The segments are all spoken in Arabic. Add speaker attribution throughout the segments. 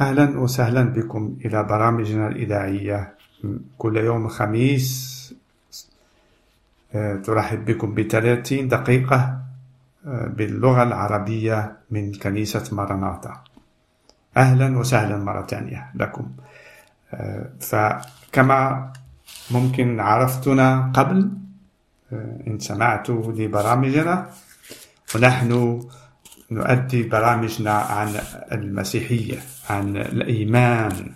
Speaker 1: أهلا وسهلا بكم إلى برامجنا الإذاعية. كل يوم خميس آه، ترحب بكم بثلاثين دقيقة آه، باللغة العربية من كنيسة مرناطة أهلا وسهلا مرة ثانية لكم. آه، فكما ممكن عرفتنا قبل إن سمعتوا لبرامجنا ونحن نؤدي برامجنا عن المسيحية. عن الإيمان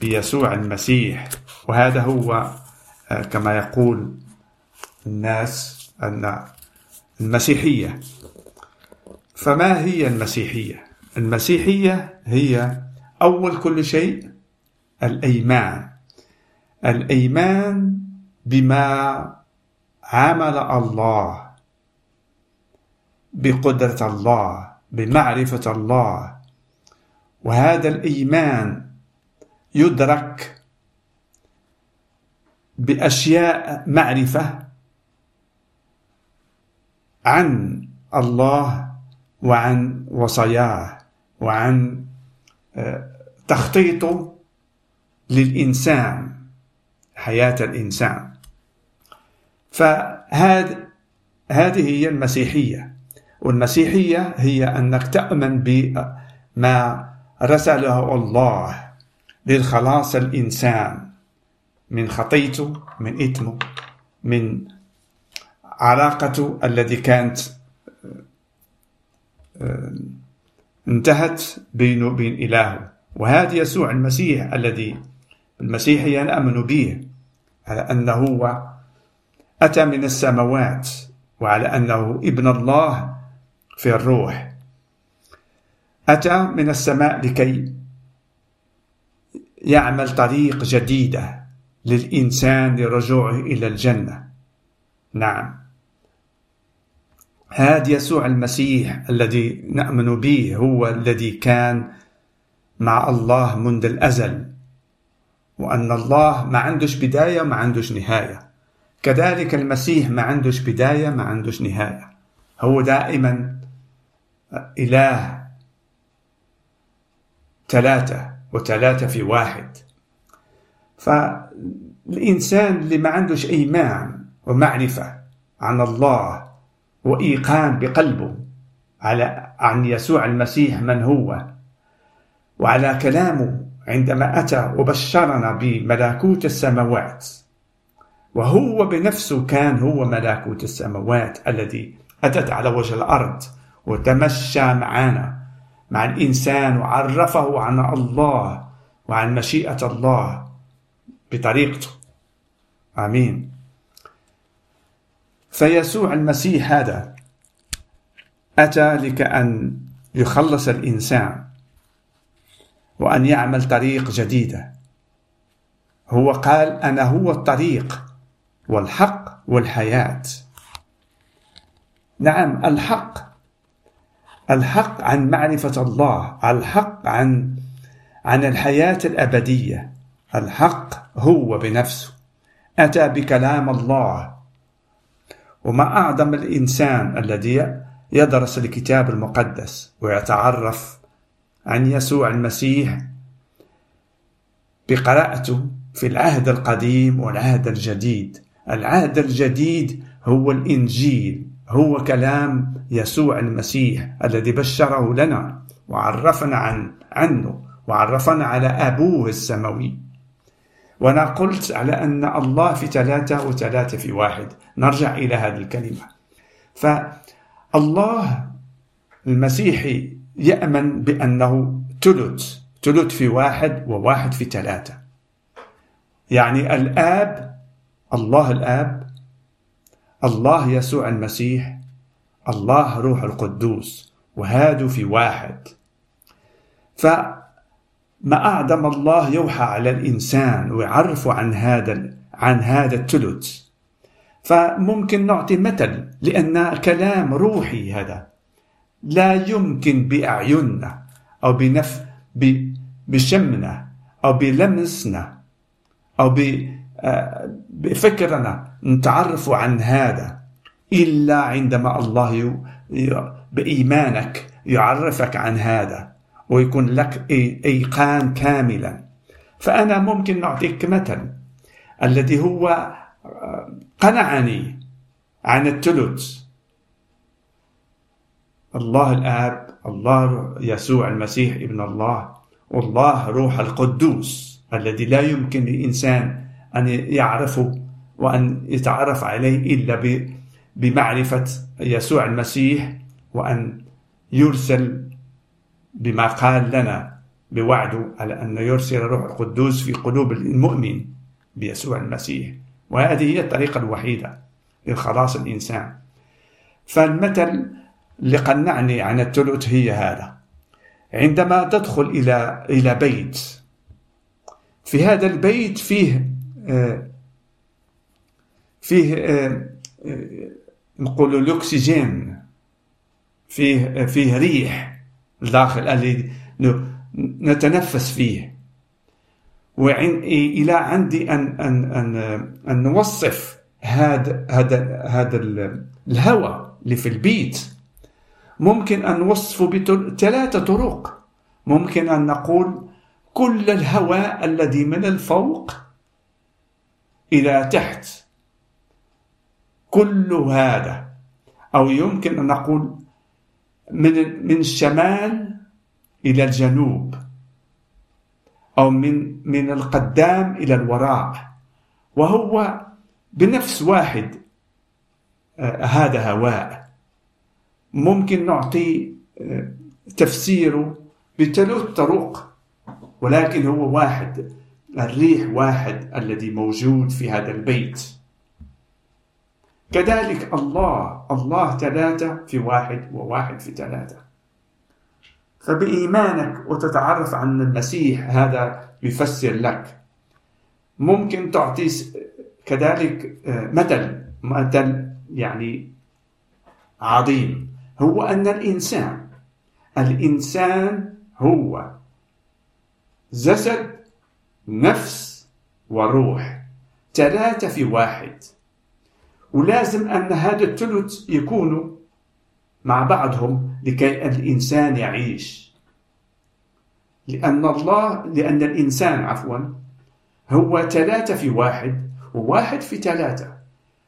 Speaker 1: بيسوع المسيح. وهذا هو آه، كما يقول الناس أن المسيحية. فما هي المسيحية؟ المسيحية هي أول كل شيء الإيمان. الإيمان بما عمل الله بقدرة الله بمعرفة الله وهذا الإيمان يدرك بأشياء معرفة عن الله وعن وصاياه وعن آه، تخطيطه للإنسان حياة الإنسان. فهذه هذه هي المسيحية والمسيحية هي أنك تؤمن بما رسله الله للخلاص الإنسان من خطيته من إثمه من علاقته التي كانت آه، انتهت بينه وبين إلهه. وهذا يسوع المسيح الذي المسيحية نأمن به على أنه هو أتى من السماوات وعلى أنه ابن الله في الروح. أتى من السماء لكي يعمل طريق جديدة للإنسان لرجوعه إلى الجنة. نعم. هذا يسوع المسيح الذي نؤمن به هو الذي كان مع الله منذ الأزل وأن الله ما عندوش بداية ما عندوش نهاية. كذلك المسيح ما عندوش بداية ما عندوش نهاية. هو دائما إله ثلاثة وثلاثة في واحد. فالإنسان اللي ما عندوش إيمان ومعرفة عن الله وإيقان بقلبه على عن يسوع المسيح من هو وعلى كلامه عندما أتى وبشرنا بملكوت السماوات وهو بنفسه كان هو ملكوت السماوات الذي أتت على وجه الأرض وتمشى معنا. مع الإنسان وعرفه عن الله وعن مشيئة الله بطريقته. آمين. فيسوع المسيح هذا أتى لكأن يخلص الإنسان وأن يعمل طريق جديدة هو قال أنا هو الطريق والحق والحياة. نعم الحق الحق عن معرفة الله الحق عن عن الحياة الأبدية. الحق هو بنفسه. أتى بكلام الله. وما أعظم الإنسان الذي يدرس الكتاب المقدس ويتعرف عن يسوع المسيح بقراءته في العهد القديم والعهد الجديد. العهد الجديد هو الإنجيل. هو كلام يسوع المسيح الذي بشره لنا وعرفنا عن عنه وعرفنا على أبوه السماوي. وأنا قلت على أن الله في ثلاثة وثلاثة في واحد. نرجع إلى هذه الكلمة. فالله المسيحي يأمن بأنه ثلث ثلث في واحد وواحد في ثلاثة. يعني الآب الله الآب الله يسوع المسيح الله روح القدوس وهادوا في واحد. فما أعظم الله يوحى على الإنسان ويعرف عن هذا عن هذا الثلث. فممكن نعطي مثل لأن كلام روحي هذا لا يمكن بأعيننا أو بنف بشمنا أو بلمسنا أو آه، بفكرنا. نتعرف عن هذا إلا عندما الله بإيمانك يعرفك عن هذا ويكون لك إيقان كاملا. فأنا ممكن نعطيك مثل الذي هو آه، قنعني عن الثلث. الله الآب الله يسوع المسيح ابن الله والله روح القدوس الذي لا يمكن للإنسان أن يعرفه. وأن يتعرف عليه إلا بمعرفة يسوع المسيح وأن يرسل بما قال لنا بوعده على أن يرسل الروح القدوس في قلوب المؤمن بيسوع المسيح. وهذه هي الطريقة الوحيدة لخلاص الإنسان. فالمثل اللي قنعني عن الثلث هي هذا. عندما تدخل إلى إلى بيت في هذا البيت فيه آه، فيه آه، آه، نقول الأكسجين فيه فيه ريح داخل الذي نتنفس فيه. وعن إلى عندي أن أن أن أن نوصف هذا هذا هذا الهواء اللي في البيت. ممكن أن نوصفه بثلاثة طرق. ممكن أن نقول كل الهواء الذي من الفوق إلى تحت. كل هذا أو يمكن أن نقول من من الشمال إلى الجنوب أو من من القدام إلى الوراء. وهو بنفس واحد آه، هذا هواء. ممكن نعطي آه، تفسيره بثلاث طرق ولكن هو واحد الريح واحد الذي موجود في هذا البيت. كذلك الله الله ثلاثة في واحد وواحد في ثلاثة. فبإيمانك وتتعرف عن المسيح هذا يفسر لك. ممكن تعطي كذلك آه، مثل مثل يعني عظيم. هو أن الإنسان الإنسان هو جسد نفس وروح. ثلاثة في واحد. ولازم أن هذا الثلث يكونوا مع بعضهم لكي الإنسان يعيش. لأن الله لأن الإنسان عفوا هو ثلاثة في واحد وواحد في ثلاثة.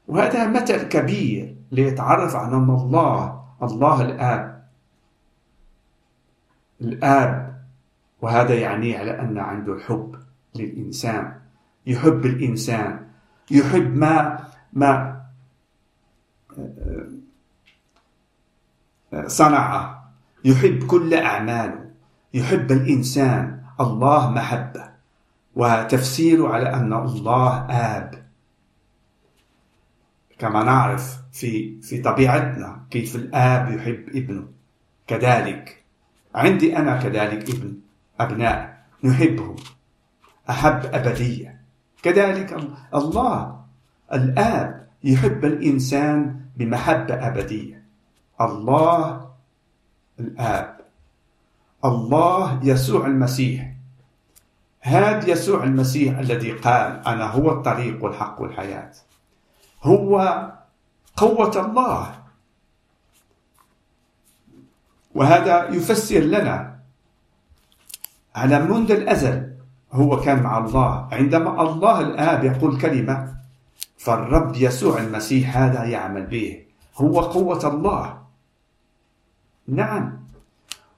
Speaker 1: وهذا مثل كبير ليتعرف على أن الله الله الآب. الآب وهذا يعني على أن عنده حب للإنسان. يحب الإنسان. يحب ما ما صنعه. يحب كل أعماله. يحب الإنسان. الله محبة. وتفسيره على أن الله آب. كما نعرف في في طبيعتنا كيف الآب يحب ابنه. كذلك. عندي أنا كذلك ابن أبناء. نحبهم أحب أبدية. كذلك الله. الآب. يحب الإنسان بمحبة أبدية. الله الآب. الله يسوع المسيح. هذا يسوع المسيح الذي قال أنا هو الطريق والحق والحياة. هو قوة الله. وهذا يفسر لنا على منذ الأزل هو كان مع الله. عندما الله الآب يقول كلمة فالرب يسوع المسيح هذا يعمل به. هو قوة الله. نعم.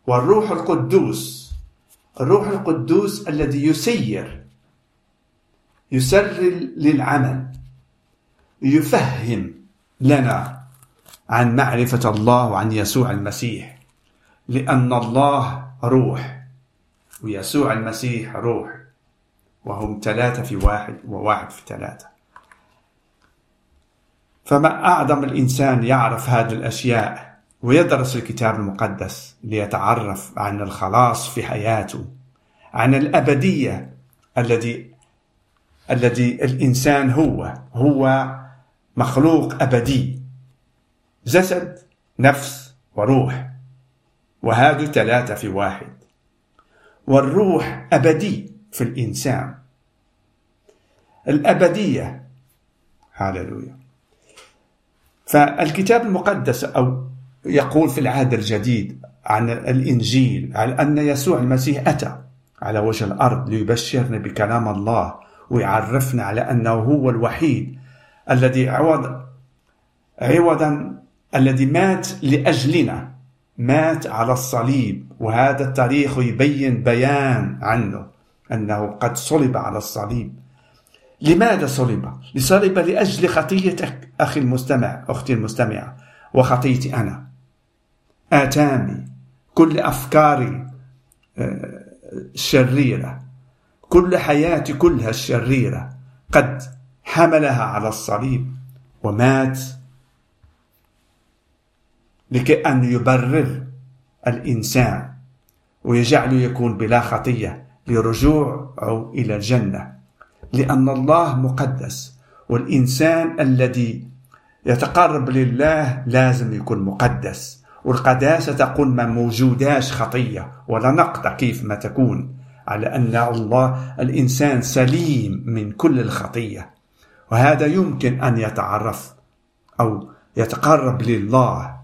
Speaker 1: والروح القدوس الروح القدوس الذي يسير يسر للعمل يفهم لنا عن معرفة الله وعن يسوع المسيح. لأن الله روح ويسوع المسيح روح. وهم ثلاثة في واحد وواحد في ثلاثة. فما أعظم الإنسان يعرف هذه الأشياء ويدرس الكتاب المقدس ليتعرف عن الخلاص في حياته عن الأبدية الذي الذي الإنسان هو هو مخلوق أبدي جسد نفس وروح وهذا ثلاثة في واحد والروح أبدي في الإنسان. الأبدية هاللويا. فالكتاب المقدس أو يقول في العهد الجديد عن الإنجيل على أن يسوع المسيح أتى على وجه الأرض ليبشرنا بكلام الله ويعرفنا على أنه هو الوحيد الذي عوض عوضا الذي مات لأجلنا مات على الصليب وهذا التاريخ يبين بيان عنه أنه قد صلب على الصليب لماذا صلب؟ صلب لأجل خطيتك أخي المستمع أختي المستمعة وخطيتي أنا. آتامي كل أفكاري آه، الشريرة. كل حياتي كلها الشريرة. قد حملها على الصليب ومات لكي أن يبرر الإنسان ويجعله يكون بلا خطية لرجوع أو إلى الجنة. لأن الله مقدس والإنسان الذي يتقرب لله لازم يكون مقدس. والقداسة تقول ما موجوداش خطية ولا نقطة كيف ما تكون على أن الله الإنسان سليم من كل الخطية. وهذا يمكن أن يتعرف أو يتقرب لله.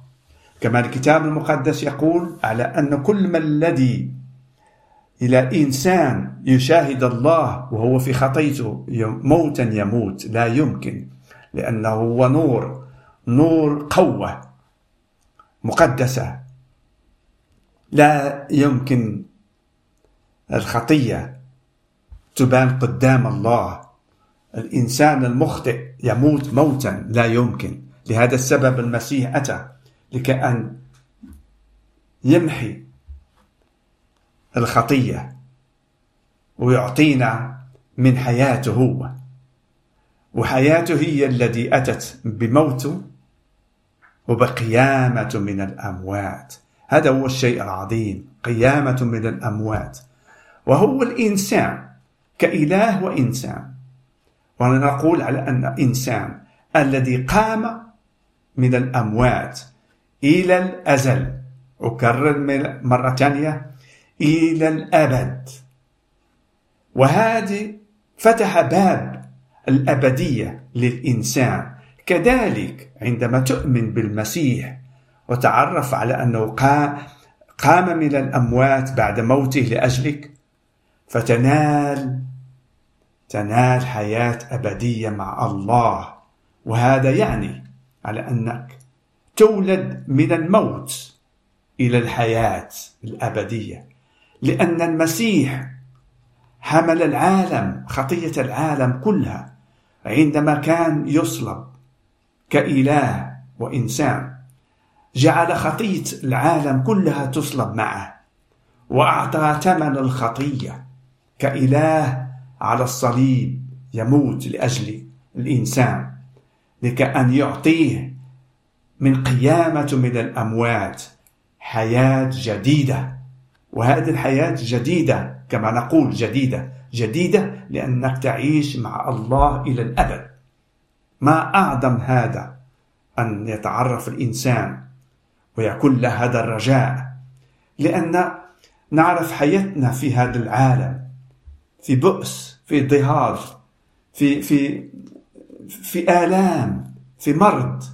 Speaker 1: كما الكتاب المقدس يقول على أن كل ما الذي إلى إنسان يشاهد الله وهو في خطيته موتا يموت لا يمكن. لأنه هو نور نور قوة مقدسة لا يمكن الخطية تبان قدام الله. الإنسان المخطئ يموت موتا لا يمكن. لهذا السبب المسيح أتى لكأن يمحي الخطية ويعطينا من حياته هو. وحياته هي التي أتت بموته وبقيامة من الأموات. هذا هو الشيء العظيم قيامة من الأموات. وهو الإنسان كإله وإنسان. ونقول على أن إنسان الذي قام من الأموات إلى الأزل أكرر مرة ثانية إلى الأبد. وهذه فتح باب الأبدية للإنسان. كذلك عندما تؤمن بالمسيح وتعرف على أنه قام من الأموات بعد موته لأجلك فتنال تنال حياة أبدية مع الله. وهذا يعني على أنك تولد من الموت إلى الحياة الأبدية. لأن المسيح حمل العالم خطية العالم كلها. عندما كان يصلب كإله وإنسان جعل خطية العالم كلها تصلب معه وأعطى ثمن الخطية كإله على الصليب يموت لأجل الإنسان لكأن يعطيه من قيامة من الأموات حياة جديدة. وهذه الحياة جديدة كما نقول جديدة جديدة لأنك تعيش مع الله إلى الأبد. ما أعظم هذا؟ أن يتعرف الإنسان ويكون له هذا الرجاء. لأن نعرف حياتنا في هذا العالم. في بؤس في ضهار في في في آلام في مرض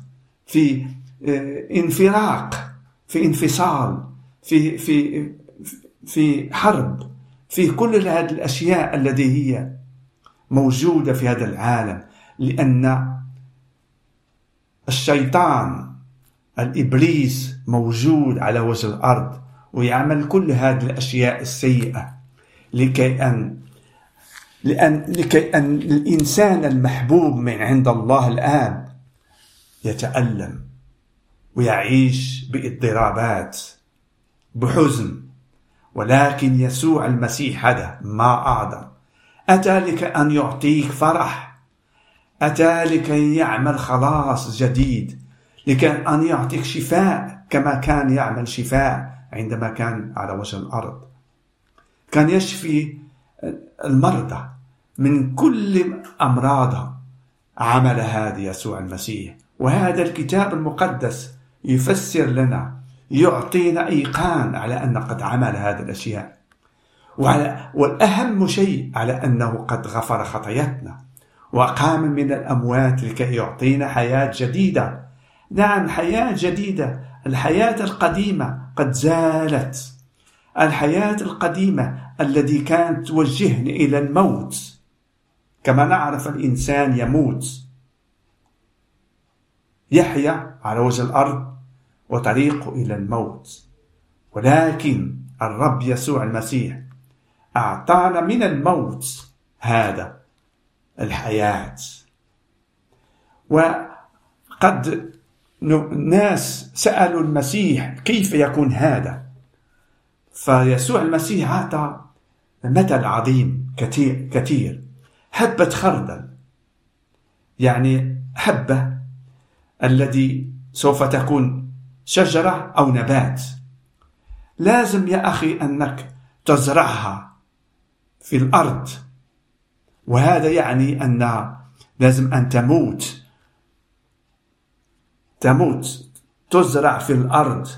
Speaker 1: في آه، انفراق في انفصال في في في حرب. في كل هذه الأشياء التي هي موجودة في هذا العالم لأن الشيطان الإبليس موجود على وجه الأرض ويعمل كل هذه الأشياء السيئة لكي أن لأن لكي أن الإنسان المحبوب من عند الله الآن يتألم ويعيش بإضطرابات بحزن. ولكن يسوع المسيح هذا ما أعظم. أتى لكأن يعطيك فرح؟ أتى لكي يعمل خلاص جديد؟ لكي أن يعطيك شفاء كما كان يعمل شفاء عندما كان على وجه الأرض. كان يشفي المرضى من كل أمراضهم عمل هذا يسوع المسيح. وهذا الكتاب المقدس يفسر لنا يعطينا إيقان على أن قد عمل هذه الأشياء. وعلى والأهم شيء على أنه قد غفر خطاياتنا وقام من الأموات لكي يعطينا حياة جديدة. نعم حياة جديدة. الحياة القديمة قد زالت. الحياة القديمة التي كانت توجهني إلى الموت. كما نعرف الإنسان يموت. يحيا على وجه الأرض وطريقه إلى الموت. ولكن الرب يسوع المسيح أعطانا من الموت هذا الحياة. وقد ناس سألوا المسيح كيف يكون هذا. فيسوع المسيح أعطى مثل عظيم كثير كثير. حبة خردل. يعني حبة الذي سوف تكون شجرة أو نبات. لازم يا أخي أنك تزرعها في الأرض. وهذا يعني أن لازم أن تموت. تموت تزرع في الأرض.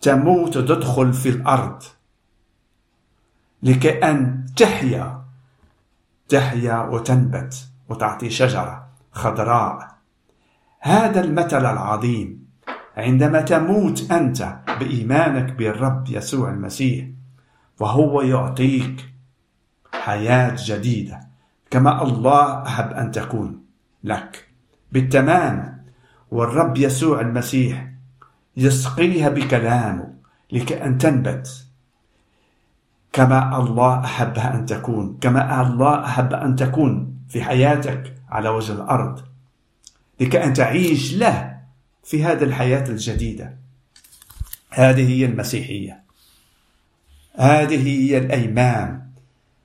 Speaker 1: تموت وتدخل في الأرض. لكي أن تحيا تحيا وتنبت وتعطي شجرة خضراء. هذا المثل العظيم. عندما تموت أنت بإيمانك بالرب يسوع المسيح وهو يعطيك حياة جديدة كما الله أحب أن تكون لك. بالتمام والرب يسوع المسيح يسقيها بكلامه لكي أن تنبت كما الله أحبها أن تكون كما الله أحب أن تكون في حياتك على وجه الأرض لكي أن تعيش له في هذه الحياة الجديدة. هذه هي المسيحية. هذه هي الأيمان.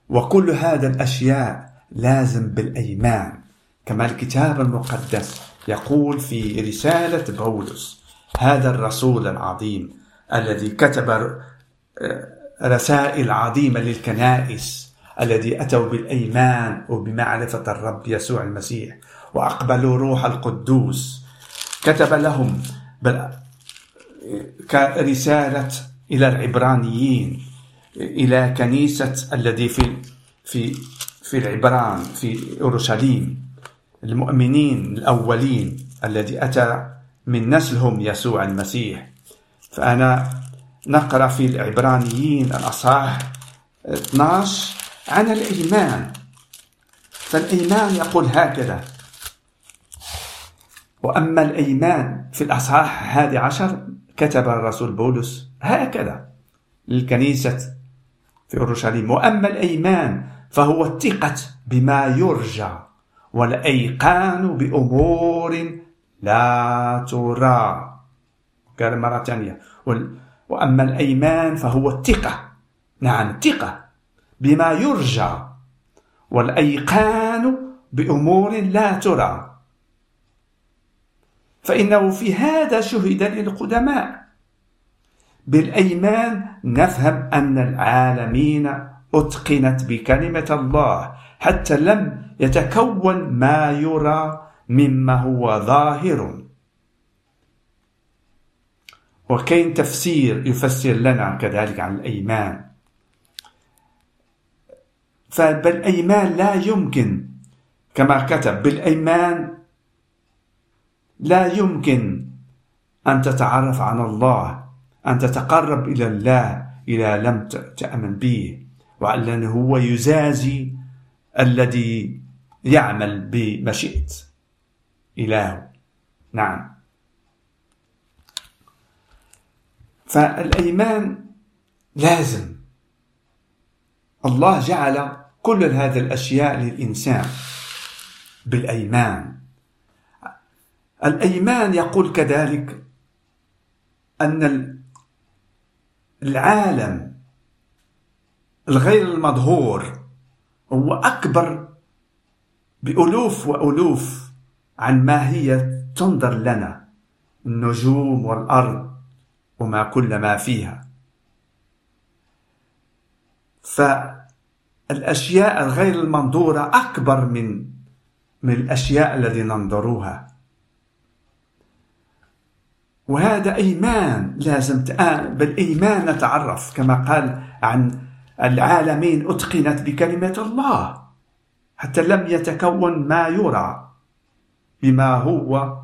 Speaker 1: وكل هذه الأشياء لازم بالأيمان. كما الكتاب المقدس يقول في رسالة بولس هذا الرسول العظيم الذي كتب آه، رسائل عظيمة للكنائس الذي أتوا بالأيمان وبمعرفة الرب يسوع المسيح وأقبلوا روح القدوس. كتب لهم كرسالة إلى العبرانيين إلى كنيسة الذي في في في العبران في أورشليم. المؤمنين الأولين الذي أتى من نسلهم يسوع المسيح. فأنا نقرأ في العبرانيين الأصحاح 12 عن الإيمان. فالإيمان يقول هكذا وأما الإيمان في الأصحاح الحادي عشر كتب الرسول بولس هكذا للكنيسة في أورشليم. وأما الإيمان فهو الثقة بما يرجى والأيقان بأمور لا ترى. قال مرة ثانية. وأما الأيمان فهو الثقة. نعم الثقة بما يرجى والأيقان بأمور لا ترى. فإنه في هذا شهد للقدماء. بالأيمان نفهم أن العالمين أتقنت بكلمة الله حتى لم يتكون ما يرى مما هو ظاهر. وكاين تفسير يفسر لنا كذلك عن الأيمان. فبالأيمان لا يمكن كما كتب بالأيمان لا يمكن أن تتعرف على الله أن تتقرب إلى الله إذا لم تأمن به وأن هو يزازي الذي يعمل بمشيئة إله نعم. فالأيمان لازم. الله جعل كل هذه الأشياء للإنسان بالأيمان. الأيمان يقول كذلك أن العالم الغير المظهور هو أكبر بألوف وألوف عن ما هي تنظر لنا النجوم والأرض وما كل ما فيها. فالأشياء الغير المنظورة أكبر من من الأشياء التي ننظرها وهذا إيمان لازم بالإيمان نتعرف كما قال عن العالمين أتقنت بكلمة الله حتى لم يتكون ما يرى بما هو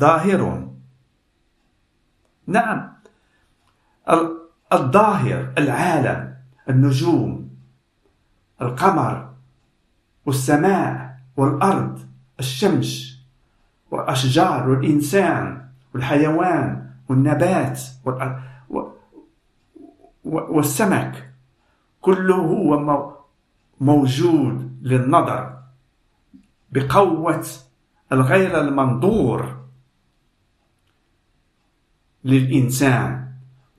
Speaker 1: ظاهر. نعم الظاهر العالم النجوم القمر والسماء والأرض الشمس والأشجار والإنسان. والحيوان والنبات والسمك كله هو موجود للنظر بقوة الغير المنظور للإنسان.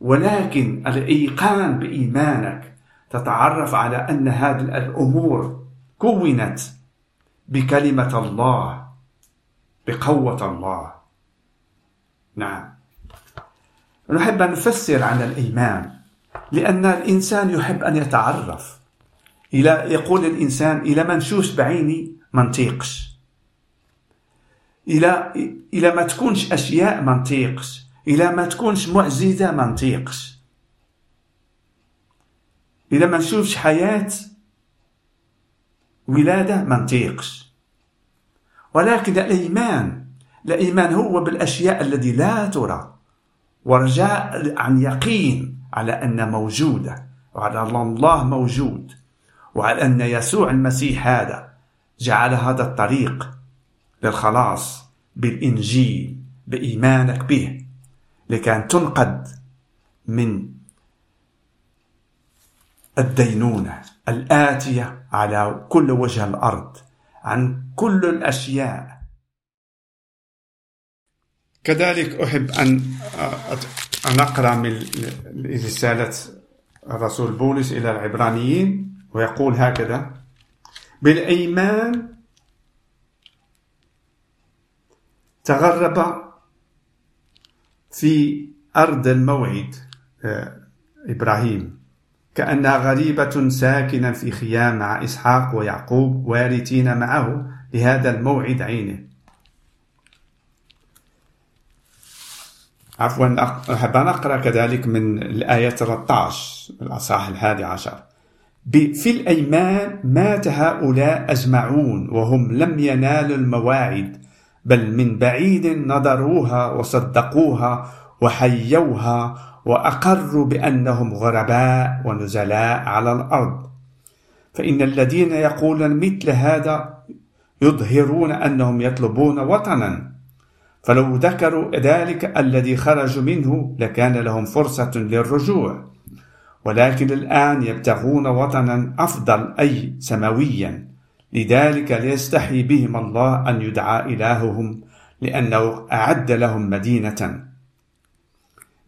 Speaker 1: ولكن الإيقان بإيمانك تتعرف على أن هذه الأمور كونت بكلمة الله بقوة الله. نعم. نحب أن نفسر عن الإيمان لأن الإنسان يحب أن يتعرف. إلى يقول الإنسان إلى ما نشوفش بعيني ما نطيقش. إلى إلى ما تكونش أشياء ما نطيقش. إلى ما تكونش معجزة ما نطيقش. إلى ما نشوفش حياة ولادة ما نطيقش. ولكن الإيمان الإيمان هو بالأشياء التي لا ترى. ورجاء عن يقين على أن موجودة وعلى أن الله موجود وعلى أن يسوع المسيح هذا جعل هذا الطريق للخلاص بالإنجيل بإيمانك به لكان تنقذ من الدينونة الآتية على كل وجه الأرض عن كل الأشياء. كذلك أحب أن أن أقرأ من رسالة الرسول بولس إلى العبرانيين ويقول هكذا بالأيمان تغرب في أرض الموعد آه، إبراهيم كأنها غريبة ساكنا في خيام مع إسحاق ويعقوب وارثين معه لهذا الموعد عينه. عفوا أحب أن أقرأ كذلك من الآية 13 الأصحاح الحادي عشر. في الأيمان مات هؤلاء أجمعون وهم لم ينالوا المواعيد بل من بعيد نظروها وصدقوها وحيوها وأقروا بأنهم غرباء ونزلاء على الأرض. فإن الذين يقولون مثل هذا يظهرون أنهم يطلبون وطنا. فلو ذكروا ذلك الذي خرجوا منه لكان لهم فرصة للرجوع. ولكن الآن يبتغون وطنا أفضل أي سماويا. لذلك ليستحي بهم الله أن يدعى إلههم لأنه أعد لهم مدينة.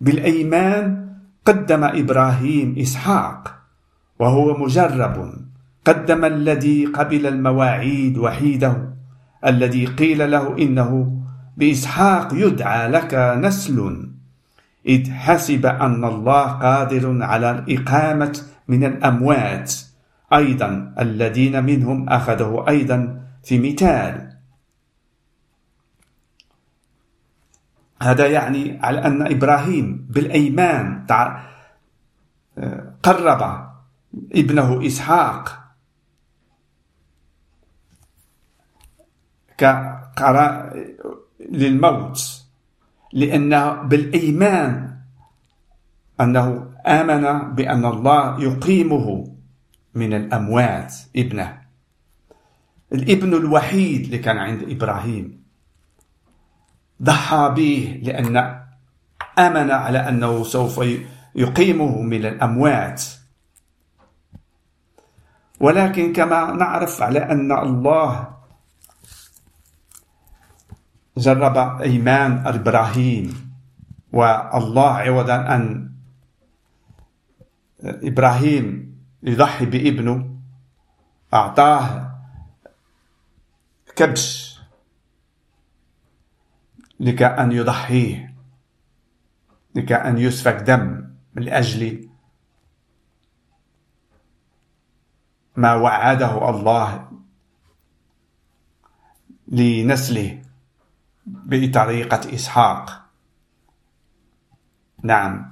Speaker 1: بالأيمان قدم إبراهيم إسحاق وهو مجرب. قدم الذي قبل المواعيد وحيده الذي قيل له إنه بإسحاق يدعى لك نسل. إذ حسب أن الله قادر على الإقامة من الأموات. أيضا الذين منهم أخذه أيضا في مثال. هذا يعني على أن إبراهيم بالأيمان قرب ابنه إسحاق. للموت لأن بالإيمان أنه آمن بأن الله يقيمه من الأموات ابنه. الابن الوحيد اللي كان عند إبراهيم. ضحى به لأن آمن على أنه سوف يقيمه من الأموات. ولكن كما نعرف على أن الله جرب إيمان إبراهيم والله عوضا أن إبراهيم يضحي بابنه أعطاه كبش لكي أن يضحيه لكي أن يسفك دم من أجل ما وعده الله لنسله. بطريقة إسحاق. نعم.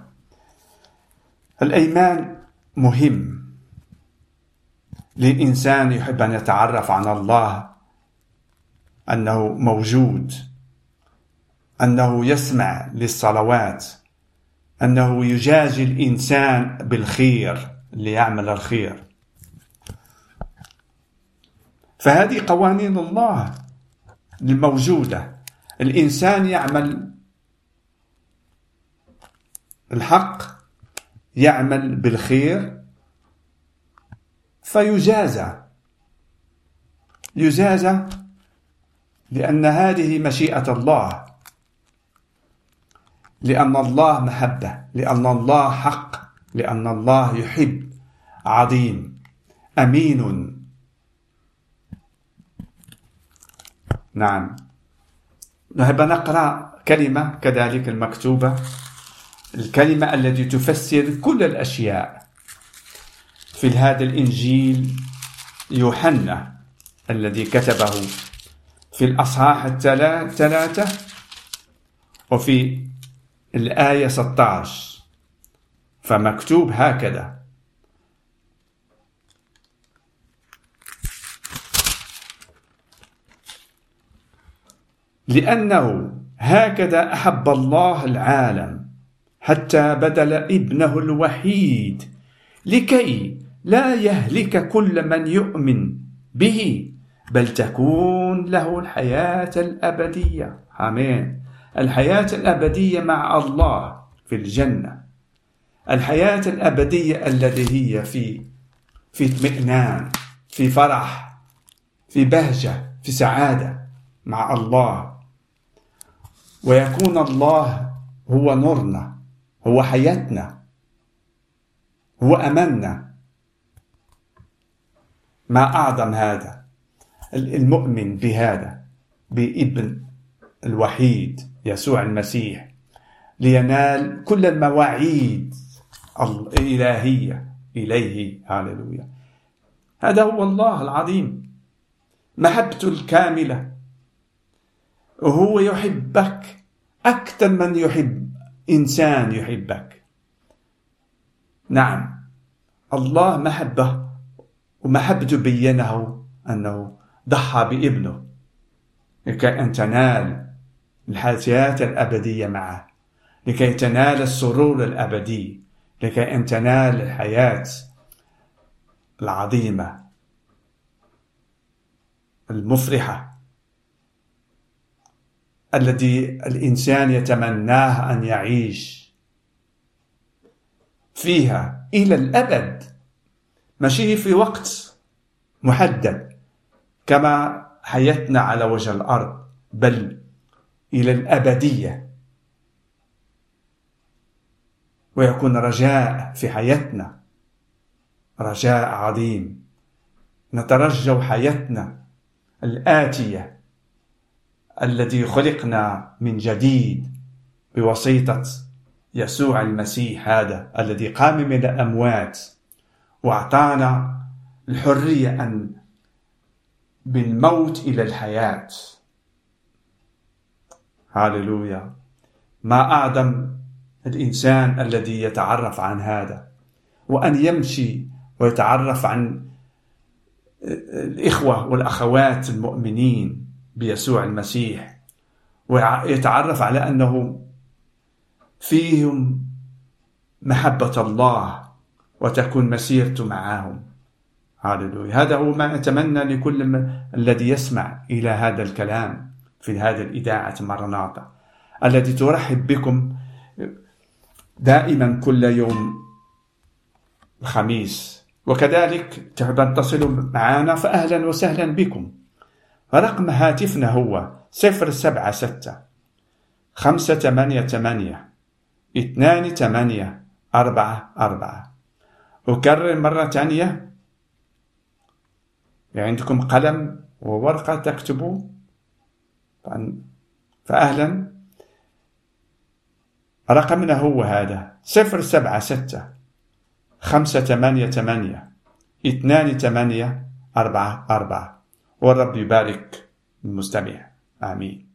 Speaker 1: الأيمان مهم. للإنسان يحب أن يتعرف عن الله أنه موجود أنه يسمع للصلوات أنه يجازي الإنسان بالخير ليعمل الخير. فهذه قوانين الله الموجودة. الإنسان يعمل الحق يعمل بالخير فيجازى. يجازى لأن هذه مشيئة الله لأن الله محبة لأن الله حق لأن الله يحب عظيم أمين. نعم. نحب نقرأ كلمة كذلك المكتوبة. الكلمة التي تفسر كل الأشياء. في هذا الإنجيل يوحنا الذي كتبه. في الأصحاح الثلاثة. وفي الآية 16 فمكتوب هكذا. لأنه هكذا أحب الله العالم حتى بدل ابنه الوحيد لكي لا يهلك كل من يؤمن به بل تكون له الحياة الأبدية. آمين. الحياة الأبدية مع الله في الجنة. الحياة الأبدية التي هي في في اطمئنان في فرح في بهجة في سعادة مع الله. ويكون الله هو نورنا هو حياتنا هو أملنا ما أعظم هذا؟ المؤمن بهذا بابن الوحيد يسوع المسيح لينال كل المواعيد الإلهية. إليه. هاللويا. هذا هو الله العظيم. محبته الكاملة. وهو يحبك أكثر من يحب إنسان يحبك. نعم الله محبة ومحبته بينه أنه ضحى بابنه. لكي أن تنال الحياة الأبدية معه. لكي تنال السرور الأبدي. لكي أن تنال الحياة العظيمة المفرحة. الذي الإنسان يتمناه أن يعيش فيها إلى الأبد. ماشي في وقت محدد كما حياتنا على وجه الأرض بل إلى الأبدية. ويكون رجاء في حياتنا رجاء عظيم. نترجى حياتنا الآتية. الذي خلقنا من جديد بواسطة يسوع المسيح هذا الذي قام من الأموات وأعطانا الحرية أن بالموت إلى الحياة. هاللويا. ما أعظم الإنسان الذي يتعرف عن هذا وأن يمشي ويتعرف عن الإخوة والأخوات المؤمنين. بيسوع المسيح ويتعرف على أنه فيهم محبة الله وتكون مسيرته معهم. هاللويا. هذا هو ما أتمنى لكل الذي يسمع إلى هذا الكلام في هذه الإذاعة مرناطة التي ترحب بكم دائما كل يوم الخميس. وكذلك تحب تصلوا معنا فأهلا وسهلا بكم. رقم هاتفنا هو صفر سبعة ستة خمسة ثمانية ثمانية اثنان ثمانية أربعة أربعة. أكرر مرة ثانية. يعني عندكم قلم وورقة تكتبوا. فأهلا. رقمنا هو هذا صفر سبعة ستة خمسة ثمانية ثمانية اثنان ثمانية أربعة أربعة. والرب يبارك المستمع. آمين.